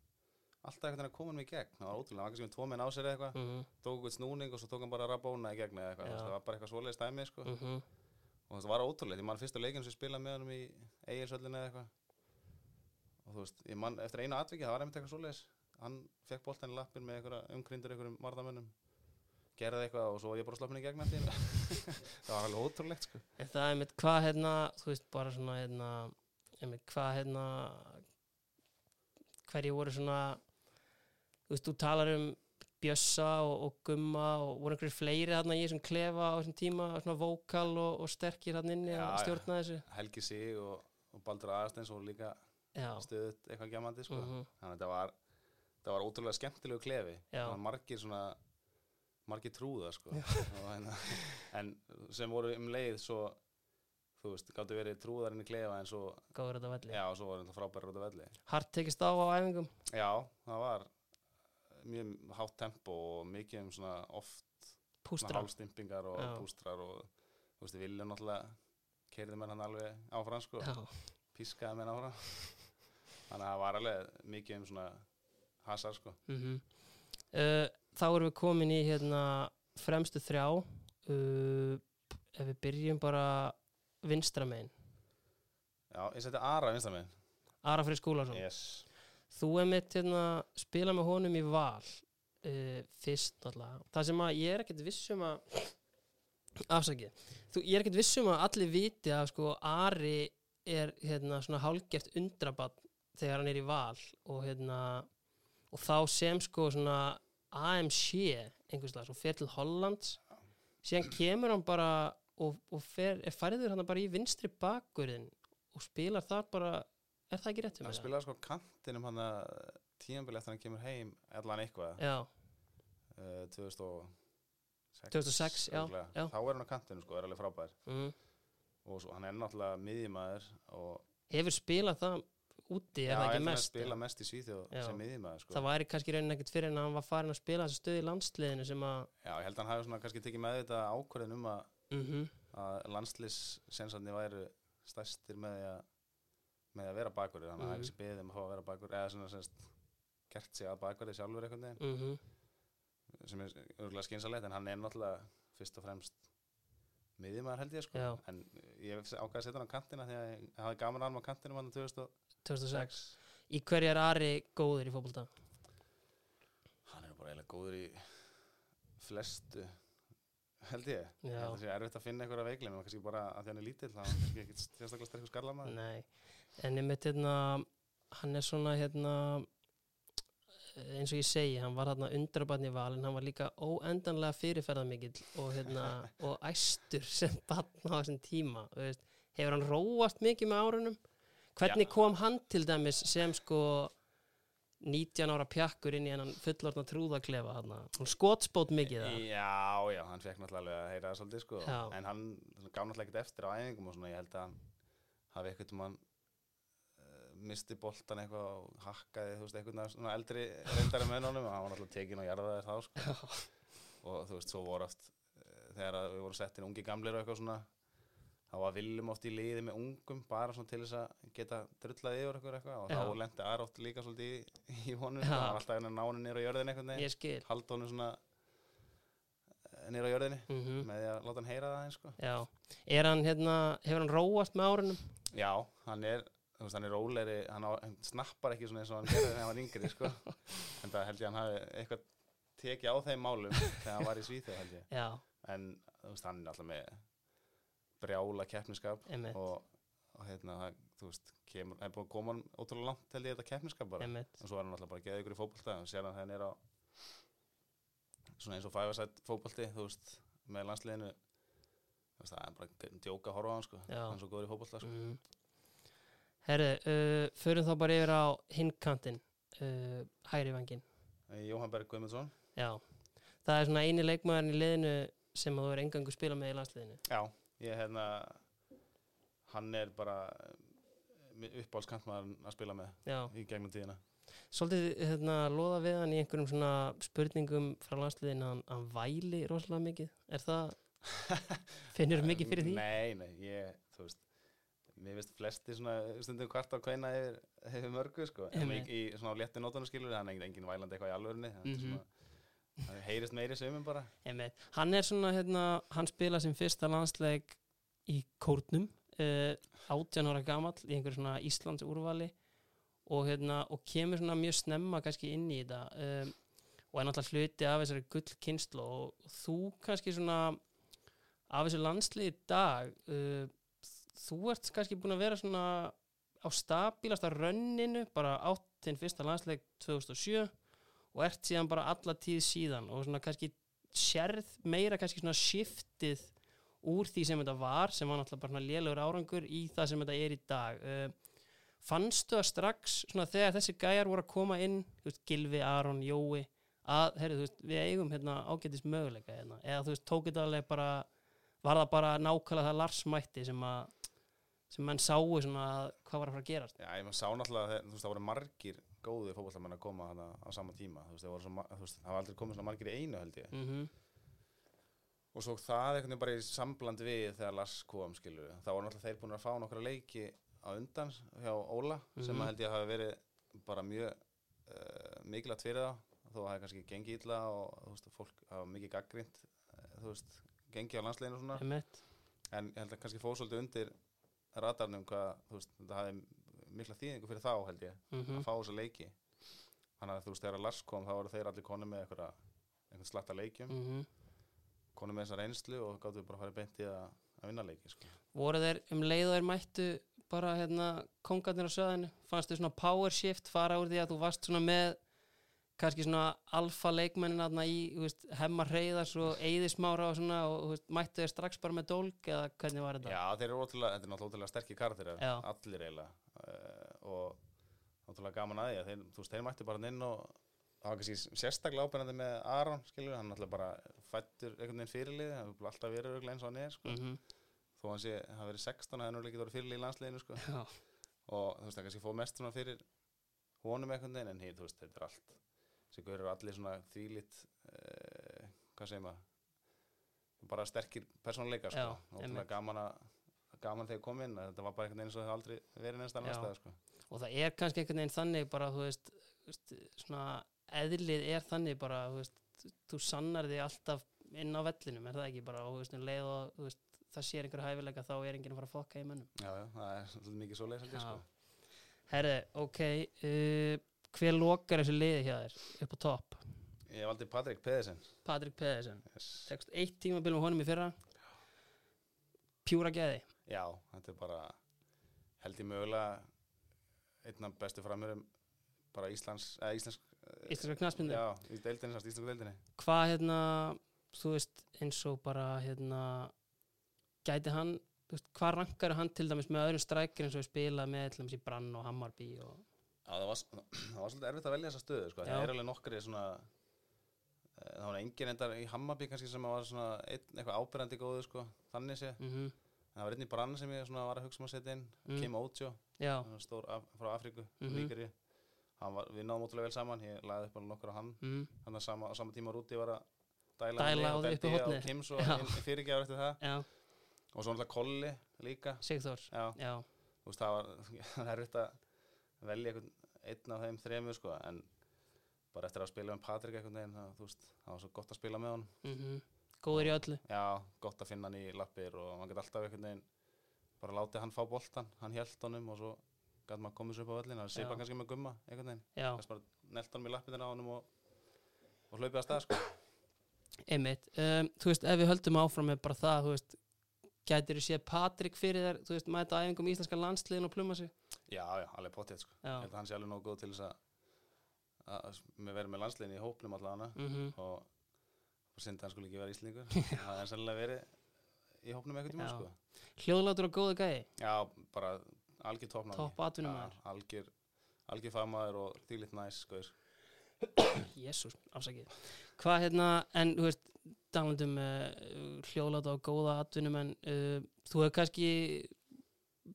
alltaf veginn að koma hann í gegn. Það var ótrúlega, hann var kannski með tvo menn á sér eitthvað Mm -hmm. tók eitthvað snúning og svo tók hann bara rabóna í gegn eða eitthvað, veist, það var bara eitthvað svoleiðis dæmi sko. Mm og þetta var ótrúlega, ég man fyrstu leikinu sem spilaði með hann í eigilsöllinu eða eitthvað. Og þú veist, ég man eftir einu atviki, það var einmitt eitthvað svoleiðis. Hann fekk boltan í lappin með einhverja umkrindur einhverjum varðamönnum gerði eitthvað og svo var ég bara sloppin í gegn [laughs] það var alveg ótrúlegt sko. En það er mitt hvað hérna, þú veist, bara svona hérna, einmitt hvað hérna hverju voru svona þú veist, þú talar um Bjössa og, og Gumma og voru einhverjir fleiri þarna í þessum klefa á þessum tíma, svona vókal og, og sterkir þarna inni að stjórna þessu? Helgi Sig og, og Baldur Aðarsteins og líka stöðut eitthvað gjamandi sko. mhm, þannig að þetta var, þetta var ótrúlega skemmtilegu klefi. Það margir svona margir trúða sko. Og hérna, en sem voru um leið svo þú veist, gáttu verið trúðar inn í klefa en svo, góður þetta velli. já, svo var þetta frábæri út af velli Hart tekist á á æfingum. já, það var mjög hátt tempo og mikið um svona oft hálstimpingar og Já. pústrar og þú veist, Viljum náttúrulega keirði menn hann alveg áfram sko, Já, pískaði menn áfram þannig að það var alveg mikið um svona hasar sko mhm. Uh, þá erum við komin í hérna fremstu þrjá. Uh, ef við byrjum bara vinstra megin. Já, ég seti Ara vinstar minn Ara Freyr Skúlason. Yes. þú er mitt hérna, spila með honum í val uh, fyrst alltaf það sem að ég er ekkert vissum að afsakið, þú, ég er ekkert vissum að allir viti að sko Ari er hérna svona hálgeft undrabatt þegar hann er í val og hérna og þá sem sko svona AMC einhvers slag, svo fer til Hollands síðan kemur hann bara og, og fer, er færiður hann bara í vinstri bakurinn og spilar þar bara er það ekki rétt um hann spilaði sko kantinum hann að tímanbili eftir hann kemur heim allan eitthvað uh, 2006 2006, já, örugglega. já. þá er hann á kantinu sko, er alveg frábær mm. og svo, hann er náttúrulega miðjumæður og hefur spilað það úti, er já, það ég ekki mest? spila mest í Svíþjóð sem miðjumæður sko. það væri kannski raunin ekkert fyrir en hann var farin að spila þessu stöð í landsliðinu sem að já, ég held að hann hafi svona kannski tekið með þetta ákvörðin um að, mm að landslýssensarni væru stærstir með að með að vera bakverðir, hann Mhm. hafi ekki beðið um að fá að vera bakverðir eða svona semst gert sig að bakverðir sjálfur einhvern veginn. Mm sem er örgulega skynsalegt en hann er náttúrulega fyrst og fremst miðjumæður held ég sko. Já. en ég ákveði að setja hann á kantina því að ég hafði gaman að hann á kantinum hann 2006 2006 í hverju er Ari góður í fótbolta? Hann er bara eiginlega góður í flestu held ég. Já. Það sé erfitt að finna einhverja veiklega en kannski bara að því hann er lítill hann er kannski ekkit sérstaklega sterkur skarlamaður. Nei, en ég mitt hérna hann er svona hérna eins og ég segi, hann var hérna undrabarn í val en hann var líka óendanlega fyrirferðamikill og hérna [laughs] og æstur sem barn á þessum tíma hefur hann róast mikið með árunum hvernig Já. kom hann til dæmis sem sko 19 ára pjakkur inn í hennan fullorðna trúðaklefa hann hann skotspót mikið það já, já, hann fekk náttúrulega að heyra það svolítið sko. En hann gaf náttúrulega ekkert eftir á æfingum og svona ég held að hann hafi eitthvað um hann misti boltan eitthvað og hakkaði þú veist eitthvað svona eldri reyndari með honum og hann var náttúrulega tekinn og jarðaði þá sko. Og þú veist svo voru oft eh, þegar við vorum settin ungi gamlir og eitthvað svona þá var viljum oft í liði með ungum bara svona til þess að geta drullaði yfir eitthvað, eitthvað og Já. þá lendi oft líka svolítið í, í honum. Hann var alltaf að ná henni niður á jörðin eitthvað halda honum svona niður á jörðinni mm með því að láta hann heyra það sko. er hann hérna hefur hann róast með árunum? Já, hann er veist, hann er rólegri, hann, á, hann snappar ekki svona eins og hann gerði þegar hann var yngri sko. [laughs] en það held ég að hann hafi eitthvað tekið á þeim málum þegar hann var í Svíþjóð held ég. Já, en þú veist, hann er alltaf með brjála keppniskap og, og hérna, þú veist kemur, það er búin að koma hann ótrúlega langt held ég þetta keppniskap bara, emitt en svo er hann alltaf bara geðið ykkur í fótbolta og sér hann hann er á svona eins og fæfarsætt fótbolti þú veist, með landsliðinu. Þú veist, það er bara djóka að horfa á hann sko, hann er svo góður í fótbolta sko. mm. herru, uh, förum þá bara yfir á hinkantin uh, hægri vangin Eh, Jóhann Berg Guðmundsson. Já, það er svona eini leikmaðurinn í liðinu sem að þú er engangu spila með í landsliðinu. Já, ég hérna hann er bara uppáhaldskantmaður að spila með já, í gegnum tíðina. Svolítið hérna loða við hann í einhverjum svona spurningum frá landsliðinu að hann, hann væli rosalega mikið. Er það, [laughs] finnur mikið fyrir því? Nei, nei, ég, þú veist mér finnst flesti svona stundum kvart á kveina yfir, yfir mörgu sko. En í, svona létti nótunum skilur hann er engin, engin vælandi eitthvað í alvörunni. Mm Mhm. svona, það heyrist meiri sömum bara. Hann er svona, hérna, hann spila sin fyrsta landsleik í kórnum, uh, 18 ára gamall í einhver svona Íslands úrvali og, hérna, og kemur svona mjög snemma kannski inn í þetta um, og er náttúrulega hluti af þessari gull kynslu og, og þú kannski svona af þessu landslið í dag uh, þú ert kannski búin að vera svona á stabilasta rönninu bara átt þinn fyrsta landsleik 2007 og ert síðan bara alla tíð síðan og svona kannski sérð meira kannski svona shiftið úr því sem þetta var sem var náttúrulega bara svona lélugur árangur í það sem þetta er í dag. Uh, fannstu að strax svona þegar þessi gæjar voru að koma inn veist, Gilvi, Aron, Jói að heyrðu, þú veist, við eigum hérna ágætis möguleika hérna, eða þú veist, tók þetta alveg bara var það bara nákvæmlega það Lars mætti sem að sem menn sáu svona hvað var að fara að gerast? Já, ég maður sá náttúrulega þú veist, það voru margir góði fótballamenn að koma hana á sama tíma. Þú veist, það það var aldrei komið svona margir í einu held ég. Mm og svo það einhvern veginn bara í sambland við þegar Lars kom skilur þá voru náttúrulega þeir búin að fá nokkra leiki á undan hjá Óla sem Mhm. að held ég hafi verið bara mjög uh, mikilvægt fyrir þá. Þó að það hefði kannski gengið illa og þú veist, fólk hafa mikið gaggrind þú veist, gengið á landsleginu og svona. En ég held að kannski fóð svolítið undir radarnum hvað, þú veist, þetta hafi mikla þýðingu fyrir þá held ég mm að fá þessa leiki Þannig að þú veist, þegar Lars kom þá voru þeir allir konu með einhverja, einhvern slatta leikjum, mm konu með þessa reynslu og gáttu bara að fara beint í að, að vinna leiki, sko. voru þeir um leið og þeir mættu bara hérna kongarnir á söðinu fannst þau svona power shift fara úr því að þú varst svona með kannski svona alfa leikmennin aðna í veist, hemmar reyðars og eyðismára og svona og veist, mættu þeir strax bara með dólk eða hvernig var þetta? Já, þeir eru ótrúlega, þetta er náttúrulega sterkir Já. allir eiginlega og náttúrulega gaman að því að þeir, þú veist, þeir mættu bara inn og það var kannski sérstaklega ábyrjandi með Aron, skilur, hann náttúrulega bara fættur einhvern veginn fyrirlið, hann hefur alltaf verið örugglega eins og hann er, sko, Mm þó hann sé, hann verið 16, hann hefur ekki verið fyrirlið í landsliðinu, sko, Já, og þú veist, það kannski fóð mest svona fyrir honum einhvern veginn, en hér, þú veist, þetta er allt, gaur eru allir svona þvílitt, uh, hvað segir maður, bara sterkir persónuleikar, sko, ótrúlega gaman að gaman þegar ég kom inn, að þetta var bara einhvern veginn eins og það aldrei verið neins Já. stað, sko. og það er kannski einhvern veginn þannig bara, þú veist, svona eðlið er þannig bara, þú veist, þú sannar þig alltaf inn á vellinum, er það ekki bara, og þú veist, um leið og þú veist, það sér einhver hæfileika þá er enginn að fara að fokka í mönnum. Já, já, það er svolítið mikið svo leið, sko. Herði, ok, uh, hver lokar þessu liði hjá þér upp á topp? Ég valdi Patrik Pedersen. Patrik Pedersen, Yes. tekst eitt tímabil með honum í fyrra, pjúra geði. Já, þetta er bara, held ég mögulega, einn af bestu framörum bara Íslands, eða Íslands, Íslenska knaspindu. já, í deildinni, sást Íslandsku deildinni. Hvað hérna, þú veist, eins og bara hérna, gæti hann, þú veist, hvað rankar hann til dæmis með öðrum strækir eins og spila með til dæmis í Brann og Hammarby og, Já, það var, [clears throat] það var svolítið erfitt að velja þessa stöðu, sko. Það er alveg nokkri svona, eh, það var engin endar í Hammarby kannski sem var svona einn, eitthvað ábyrjandi góðu, sko, þannig sé. mm En það var einn í Brann sem ég var að hugsa um að setja inn, Mm. Kim Ojo, hann var stór af, frá Afríku, Mhm. mm -hmm. Hann var, við náðum ótrúlega vel saman, ég lagði upp alveg nokkur á hann. mm, Þannig að sama, á sama tíma Rúti var að dæla, Dæla á og hornið. og Kim svo Já. fyrirgjafur eftir það. já, Og svo náttúrulega Kolli líka. Sigþór, það var [laughs] er erfitt að velja einn af þeim þremur, sko, en bara eftir að spila með Patrik það, þú veist, það var svo gott að spila með honum. mm góður í öllu. Já, gott að finna hann í lappir og maður geti alltaf einhvern veginn bara látið hann fá boltan, hann hjælt honum og svo gæti maður komið svo upp á völlin, það sé Já. bara kannski með gumma einhvern veginn, þess bara nelt honum í lappirna á honum og, og hlaupið að stað, sko. einmitt. Um, þú veist, ef við höldum áfram með bara það, þú veist, gætir þú séð Patrik fyrir þér, þú veist, mæta æfingum í íslenska landsliðin og pluma sig? Já, já, alveg potið, sko. Ég held að hann sé alveg nógu góð til þess að, að með verið með landsliðin í hópnum allavega mm og, og syndi hann skulle ekki vera íslendingur [laughs] það er sannlega verið í hópnum eitthvað tíma sko. hljóðlátur og góðu gæði, já, bara algjör toppnáði topp atvinnum maður. algjör, algjör fagmaður og þýlitt næs sko. [coughs] Jésús, afsakið. Hvað hérna, en þú veist, talandum uh, hljóðláta og góða atvinnum en uh, þú hefur kannski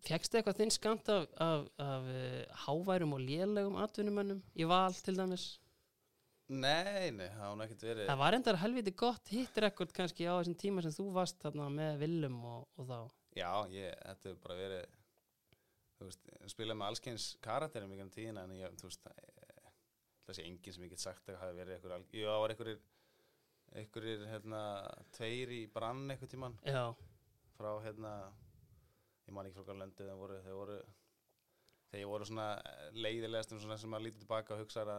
fegst eitthvað þinn skamt af, af, af uh, háværum og lélegum atvinnumönnum í val til dæmis? Nei, nei, það hún ekkert verið Það var endar helviti gott hitrekord kannski á þessum tíma sem þú varst þarna með Willum og, og þá. já, ég, þetta hefur bara verið þú veist, spilað með allskyns karakterum í gennum tíðina en ég, þú veist eh, það sé enginn sem ég get sagt að hafi verið einhver, alg- jú, það var einhverjir einhverjir, hérna, tveir í brann einhver tíman Já, frá hérna ég man ekki frá hvað löndið þeir voru þeir voru voru svona leiðilegast um svona sem maður lítið tilbaka og hugsa að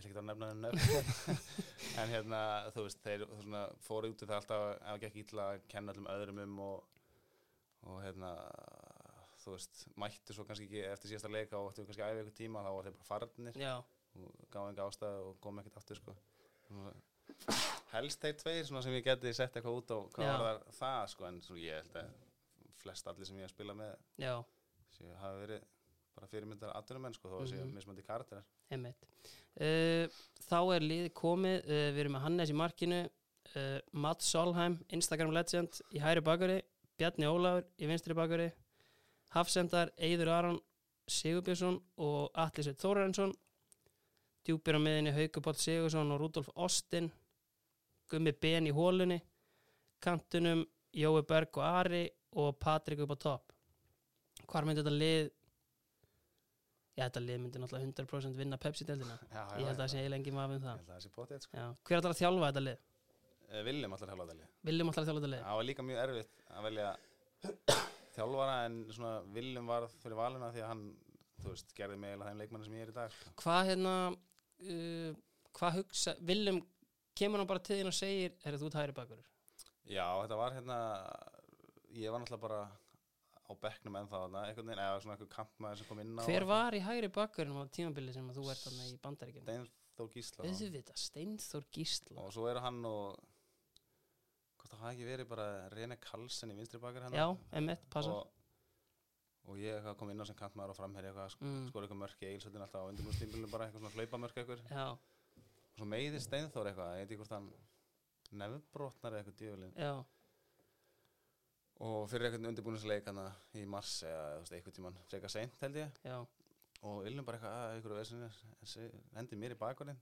ég ætla ekki að nefna þeim nöfn. [laughs] En hérna þú veist þeir svona fóru út í það alltaf að ekki illa að kenna öllum öðrum um og, og hérna þú veist mættu svo kannski ekki eftir síðasta leika og ættu kannski að æfa ykkur tíma þá var þeir bara farnir já, og gáði enga ástæðu og kom ekkert aftur sko. Helst þeir tveir sem ég geti sett eitthvað út á hvað Já. var það, það sko en svo ég held að flest allir sem ég hef spilað með séu hafa verið bara fyrirmyndar atvinnumenn sko þó að séu Mhm. mismandi karakterar. Uh, þá er liðið komið, uh, við erum með Hannes í markinu, uh, Matt Solheim, Instagram legend í hæri bakari, Bjarni Ólafur í vinstri bakari, Hafsendar, Eiður Aron, Sigurbjörnsson og Atli Sveit Þórarinsson, djúpir á miðinni Haukupáll Sigursson og Rúdolf Austin, Gummi Ben í hólunni, kantunum Jói Berg og Ari og Patrik upp á topp. Hvar myndi þetta lið Já, þetta lið myndi náttúrulega 100% vinna Pepsi-deldina. [laughs] já, Ég held að það sé eiginlega engin maður um ég það. held að það sé potið sko Já. Hver ætlar að þjálfa þetta lið? Eh, Viljum þetta Viljum ætlar að þjálfa þetta lið? það var líka mjög erfitt að velja [coughs] þjálfara en svona Viljum varð fyrir valina því að hann veist gerði mig eiginlega þeim leikmanni sem ég er í dag sko. Hvað hérna, uh, hvað hugsa, Willum kemur hann bara til þín og segir er þú tæri bakur Já, þetta var hérna ég var náttúrulega bara bekknum ennþá þarna, einhvern veginn, eða svona einhver kampmaður sem kom inn á hver var í hægri bakurinn á tímabili sem þú ert þarna í bandaríkjum Steinþór Gísla auðvitað, Steinþór Gísla og svo er hann og hvort það hafi ekki verið bara Rene Karlsson í vinstri bakar hann já, emitt, passa og, og ég kom inn á sem kampmaður og framherja eitthvað, Mm. skor eitthvað mörk í eilsöldin alltaf á undirbúrstímbilinu bara eitthvað svona hlaupamörk eitthvað. Já, og svo meiði Steinþór eitthvað, ég veit ekki hvort hann nefnbrotnar eitthvað djöfulinn. Já, og fyrir eitthvað undirbúinisleik hann í mars eða eitthvað tíman frekar seint held ég. Já. Og Illum bara eitthvað að ykkur vesinni hendi mér í bakvarinn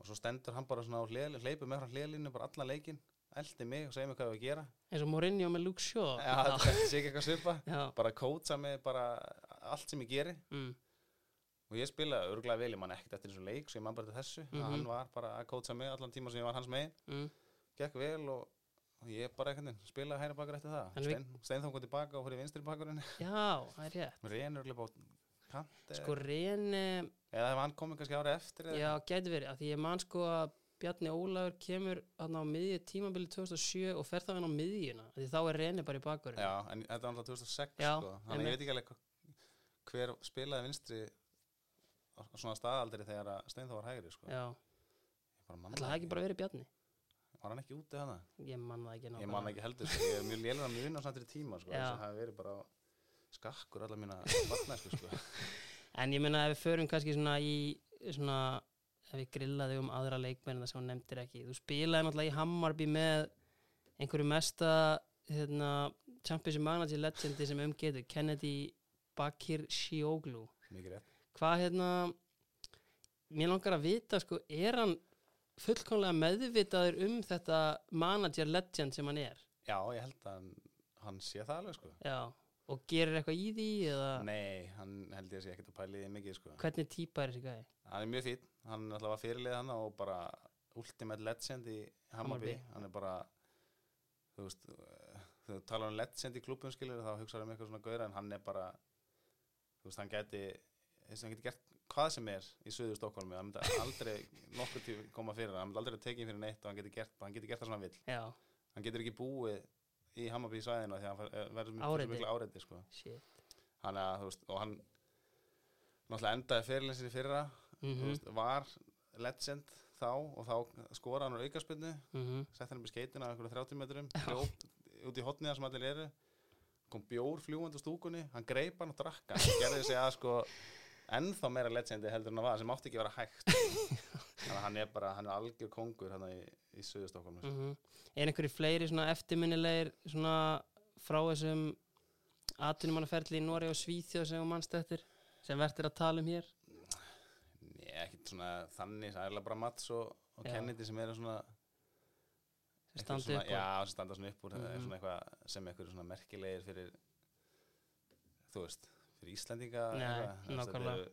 og svo stendur hann bara svona á hlið, hleypur með frá hliðlínu bara allan leikinn, eldi mig og segir mig hvað við að gera. Eins og Mourinho með Luke Shaw. Já, [laughs] þetta sé ekki eitthvað svipa bara kótsa mig bara allt sem ég geri. Mm, og ég spilaði örgulega vel, ég man ekkert eftir þessu leik svo ég man bara til þessu, Mhm. að hann var bara að kótsa mig allan tíma sem ég var hans megin. Mm, gekk vel og, og ég bara eitthvað spilaði hægri bakar eftir það. Við- Stein, Steinþór kom tilbaka og fyrir vinstri bakurinn. Já, það er rétt. Reynur alveg bá kant sko reyni eða ef hann komið kannski árið eftir eða- Já, gæti verið, af því ég man sko að Bjarni Ólafur kemur hann á miðju tímabili 2007 og fer það hann á miðjuna því þá er reyni bara í bakurinn. Já, en þetta var alltaf 2006 Já, sko. þannig ég veit ekki alveg hver spilaði vinstri á á svona staðaldri þegar að Steinþór var hægri sko. Já, Ég bara man ætla það ekki. bara verið Bjarni var hann ekki úti hana? Ég man það ekki Ég nákvæmlega. man ekki heldur, sko. ég er mjög lélur að muna á samtri tíma sko. Þess að það hefði verið bara skakkur alla mína vatnæsku sko. [laughs] En ég meina ef við förum kannski svona í svona, ef við grillaði um aðra leikmenn sem hún nefndir ekki, þú spilaði náttúrulega í Hammarby með einhverju mesta hérna, Championship Manager legendi sem umgetur, Kennedy Bakir Shioglu mikið rétt hvað hérna mér langar að vita sko er hann fullkomlega meðvitaður um þetta manager legend sem hann er. Já, ég held að hann, sé það alveg sko. já, og gerir eitthvað í því eða? Nei, hann held ég að sé ekkert að pæli því mikið sko. hvernig típa er þessi gæði Hann er mjög fín, hann er alltaf að fyrirlið hann og bara ultimate legend í Hammarby, hann er bara þú veist þú talar um legend í klubum skilur þá hugsaður um eitthvað svona gauðra en hann er bara þú veist, hann geti þess að hann geti gert hvað sem er í söður Stokkólmi hann myndi aldrei nokkuð tíu koma fyrir hann myndi aldrei tekið fyrir neitt og hann geti gert, hann geti gert það sem hann vill. Já, hann getur ekki búið í Hammarby svæðinu því að hann verður mjög Áreiti. sko. hann að, veist, og hann náttúrulega endaði fyrirlensir í fyrra mm þú veist, var legend þá og þá skoraði hann úr aukaspinnu -hmm. sett hann upp í skeitina á einhverju 30 metrum hljóp út í hotniða sem allir eru kom bjór fljúandi úr stúkunni hann greip hann og drakk hann. Gerði sig að sko ennþá meira legendi heldur en það var sem átti ekki að vera hægt [laughs] þannig að hann er bara, hann er algjör kongur hann í, í Suðustokkum mm. Mm er einhverju fleiri svona eftirminnilegir svona frá þessum atvinnumannaferli í Nóri og Svíþjóð sem þú mannst eftir sem verður að tala um hér Nei, ekkert svona þannig, það er eiginlega bara Mats og, og Já. Kennedy sem eru svona standi svona, upp Já, og sem standa svona upp úr mm Mhm. svona eitthvað sem eitthvað merkilegir fyrir þú veist, fyrir nákvæmlega.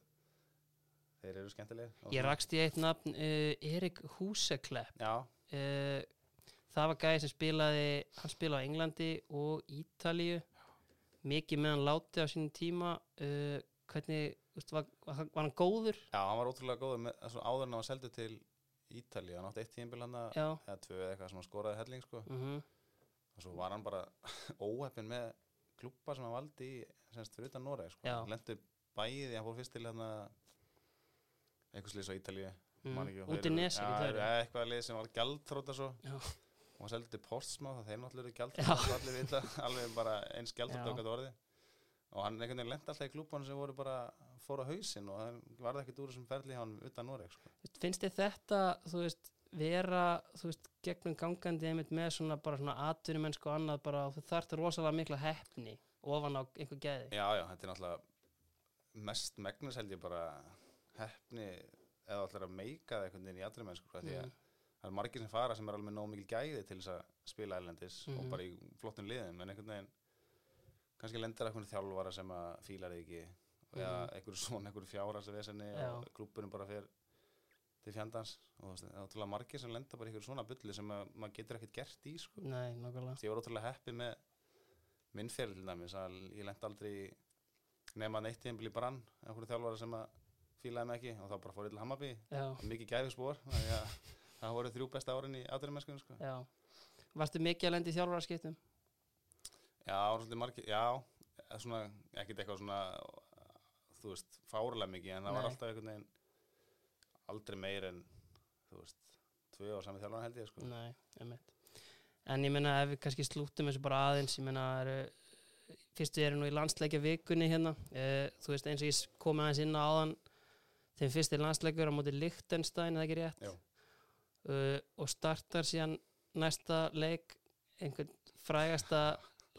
þeir eru, og ég rakst í eitt nafn uh, Erik Húseklepp. Uh, það var gæði sem spilaði hann spilaði á Englandi og Ítalíu. Mikið með hann láti á sínum tíma. Uh, hvernig, veist, var, var, var hann góður? Já, hann var ótrúlega góður með, áður en hann var seldu til Ítalíu, hann átti eitt tíðinbil hann eða tvö eða eitthvað sem hann skoraði helling sko. mm og svo var hann bara [laughs] óheppin með klúpa sem hann valdi í semst fyrir utan Noreg sko. Hann lendi bæði, hann fór fyrst til hann eitthvað slýs á Ítalíu Mm. Út í Nesi, eitthvað lið sem var gjaldþróta svo Já. og hann seldi Portsmouth þeir náttúrulega eru vita, [laughs] alveg bara eins Já. gjaldþróta okkar orði og hann einhvern veginn lendi alltaf í klúbanu sem voru bara fór á hausinn og það varði ekkert úr þessum ferli hann utan Noreg sko. finnst þið þetta, þú veist vera, þú veist, gegnum gangandi einmitt með svona bara svona atvinnumennsku og annað bara, þú þarft rosalega mikla heppni ofan á einhver gæði já, já, þetta er náttúrulega mest megnis held ég bara heppni eða allir að meika það einhvern veginn í allri mennsku því að Mm. það er margir sem fara sem er alveg nóg mikil gæði til þess að spila ælendis Mhm. og bara í flottum liðum en einhvern veginn kannski lendir einhvern þjálfara sem að fílar ekki eða Mhm. einhver svona einhver fjára sem vesenni Já. og klúbunum bara fer til fjandans og það er ótrúlega margir sem lenda bara í svona bulli sem að, maður getur ekkert gert í sko. Nei, nákvæmlega Því ég var ótrúlega heppi með minn fyrir til dæmis að ég lent aldrei nema neitt í brann einhverju þjálfara sem að fílaði mig ekki og þá bara fór ég til Hammarby já, mikið [laughs] að það voru þrjú besta árin í átverjumennskunum sko. já Varstu mikið að lendi í þjálfararskiptum? Já, það voru svolítið margir, já svona, ekkert eitthvað svona þú veist, fárlega mikið en það var Nei. alltaf einhvern veginn aldrei meir en þú veist, tvö á sami þjálfan held ég sko. Nei, einmitt. En ég meina ef við kannski slúttum þessu bara aðeins ég það eru fyrstu eru nú í landsleikja vikunni hérna uh, þú veist eins og ég kom aðeins inn á áðan þeim fyrsti landsleikur á móti Lichtenstein eða ekki rétt? Uh, og startar síðan næsta leik einhvern frægasta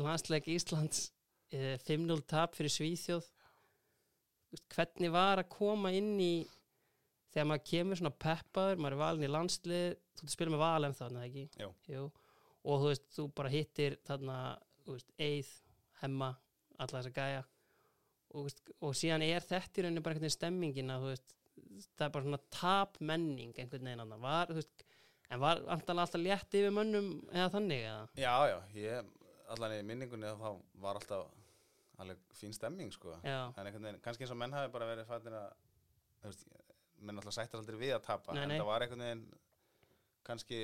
landsleik Íslands uh, 5-0 tap fyrir Svíþjóð. Hvernig var að koma inn í þegar maður kemur svona peppaður, maður er valin í landslið þú ert að spila með val en þarna ekki Jú. Og þú veist, þú bara hittir þarna, Eið Hemma, alla þessa gæja og, veist, og síðan er þetta í rauninni bara einhvern veginn stemmingin að það er bara svona tap menning einhvern veginn annan, var, veist en var antalega alltaf létt yfir mönnum eða þannig eða? Já, já, ég allan í minningunni þá var alltaf alveg fín stemming sko. Já, en einhvern veginn, kannski eins og menn hafi bara verið fættir að menn alltaf sættar aldrei við að tapa Nei, en nei. það var einhvern veginn kannski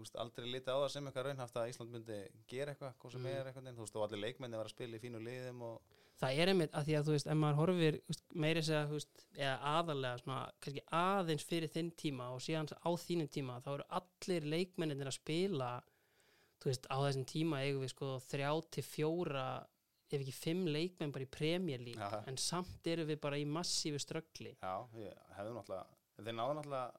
veist, aldrei litið á það sem eitthvað raunhaft að Ísland myndi gera eitthvað, hvað sem Mm. er veginn, þú veist, og allir leikmenni var að spila í fínu liðum og það er einmitt að því að þú veist, ef maður horfir meiri segja, þú veist, eða aðalega svona, kannski aðeins fyrir þinn tíma og síðan á þínum tíma, þá eru allir leikmenninir að spila þú veist, á þessum tíma eigum við sko þrjá til fjóra ef ekki fimm leikmenn bara í League Já. en samt eru við bara í massífu ströggli já, ég hefði náttúrulega þeir náðu náttúrulega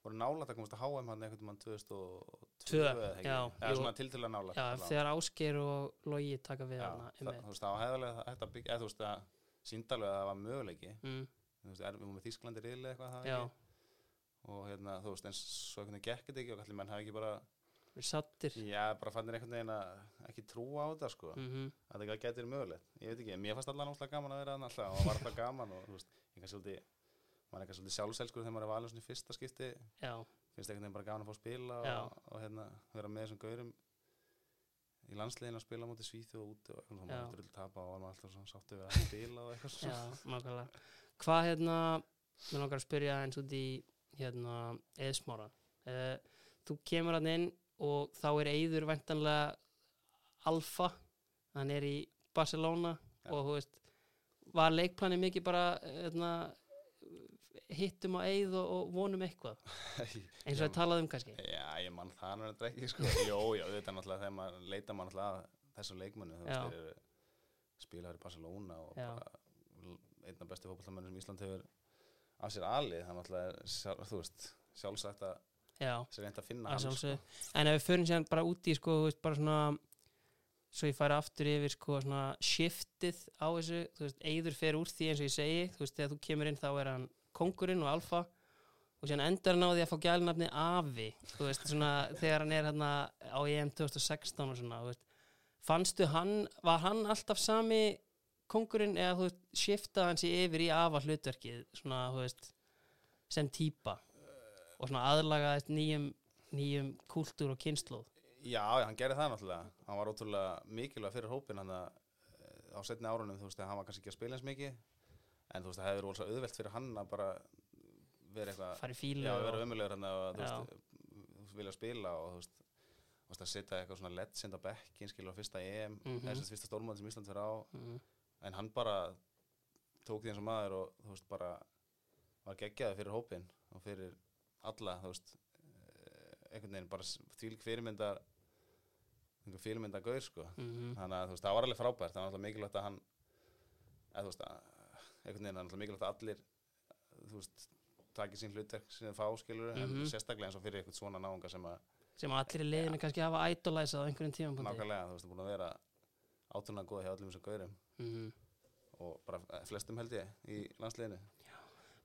voru nálægt að komast að HM hann einhvern mann 2002 Tvö, eða svona tiltölulega nálægt Já, allavega. þegar Ásgeir og Logi taka við það, þú veist, það var hefðarlega að byggja eða þú veist, að síndalega að það var möguleiki. Mm, þú veist, erum við með Þísklandi riðli eitthvað það ekki? Og hérna, þú veist, eins svo einhvern veginn gekk þetta ekki og allir menn hafi ekki bara við sattir já, bara fannir einhvern veginn að ekki trúa á þetta sko, mm að þetta getur mögulegt. Ég veit ekki, mér fannst allan óslega gaman að vera alltaf og það var alltaf gaman og þú veist, ég kannski svolítið maður er eitthvað svolítið sjálfselskur þegar maður er valin svona í fyrsta skipti. Já, finnst einhvern veginn bara gaman að fá að spila og, og hérna, vera með þessum gaurum í landsliðin að spila á móti Svíþjóð og úti og eitthvað svona, maður drull tapa og maður alltaf svona sáttu við að spila og eitthvað svona. Hvað hérna, mér langar að spyrja eins út í hérna, eðsmára uh, Þú kemur hann inn og þá er Eyður væntanlega alfa, hann er í Barcelona Já. og þú veist var leikplani mikið bara hérna, hittum á Eyð og, og vonum eitthvað [laughs] eins og við talaðum kannski Já, ég mann það þetta ekki sko. Jó, já, þetta er náttúrulega þegar maður leita náttúrulega að þessum leikmennu spilaður í Barcelona og Já. bara einn af bestu fótballtamennum sem Ísland hefur af sér alið, það náttúrulega þú veist, sjálfsagt að Já, sér reynd að finna að hann sko. En ef við förum síðan bara út í sko, veist, bara svona svo ég færi aftur yfir sko svona shiftið á þessu, þú veist, Eyður fer úr því eins og ég segi, þú veist, þegar þú kemur inn þá er hann kongurinn og alfa. Og síðan endar hann á því að fá gælnafni Afi, þú veist, svona þegar hann er hérna á EM 2016 og svona, veist, fannstu hann var hann alltaf sami kongurinn eða þú veist, shiftaði hann sér yfir í Afa hlutverkið, svona, þú veist sem típa og svona aðlagaðist nýjum nýjum kúltúr og kynnslóð Já, hann gerði það náttúrulega. Hann var ótrúlega mikilvæg fyrir hópin hann að eh, á setni árunum, þú veist, að hann var kannski ekki að spila eins mikið. En þú veist, það hefur verið svo auðvelt fyrir hann að bara vera eitthvað farið fílu Já, og, vera umulegur hann að þú veist, vilja spila og þú veist, að setja eitthvað svona legend á bekkin skilur á fyrsta EM mm. -hmm. fyrsta stórmáð sem Ísland fyrir á. Mm, en hann bara tók því eins og maður og þú veist bara var geggjaði fyrir hópin og fyrir alla þú veist eh, einhvern veginn bara þvílik fyrirmynda einhver fyrirmynda gaur sko. Mm, þannig að þú veist það var alveg frábært. Það var alltaf mikilvægt að hann eða þú veist að einhvern veginn það er alltaf mikilvægt að allir þú veist takið sín hlutverk sem þeir fá skilur Mhm. en sérstaklega eins og fyrir eitthvað svona náunga sem að sem allir í liðinu kannski hafa idolæsað á einhverjum tíma nákvæmlega þú veist það búin að vera átrúna góða hjá öllum þessum gaurum. Mm. og bara flestum held ég í landsliðinu.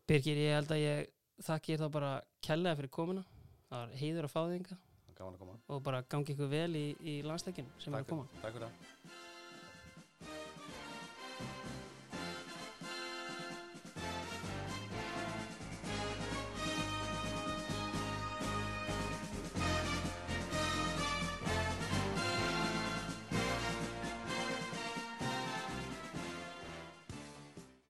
Birgir, ég held að ég þakki ég þá bara kellega fyrir komuna. Það var heiður að fá að koma. Og bara gangi ykkur vel í, í landsleikin sem er að Takk koma. takk fyrir það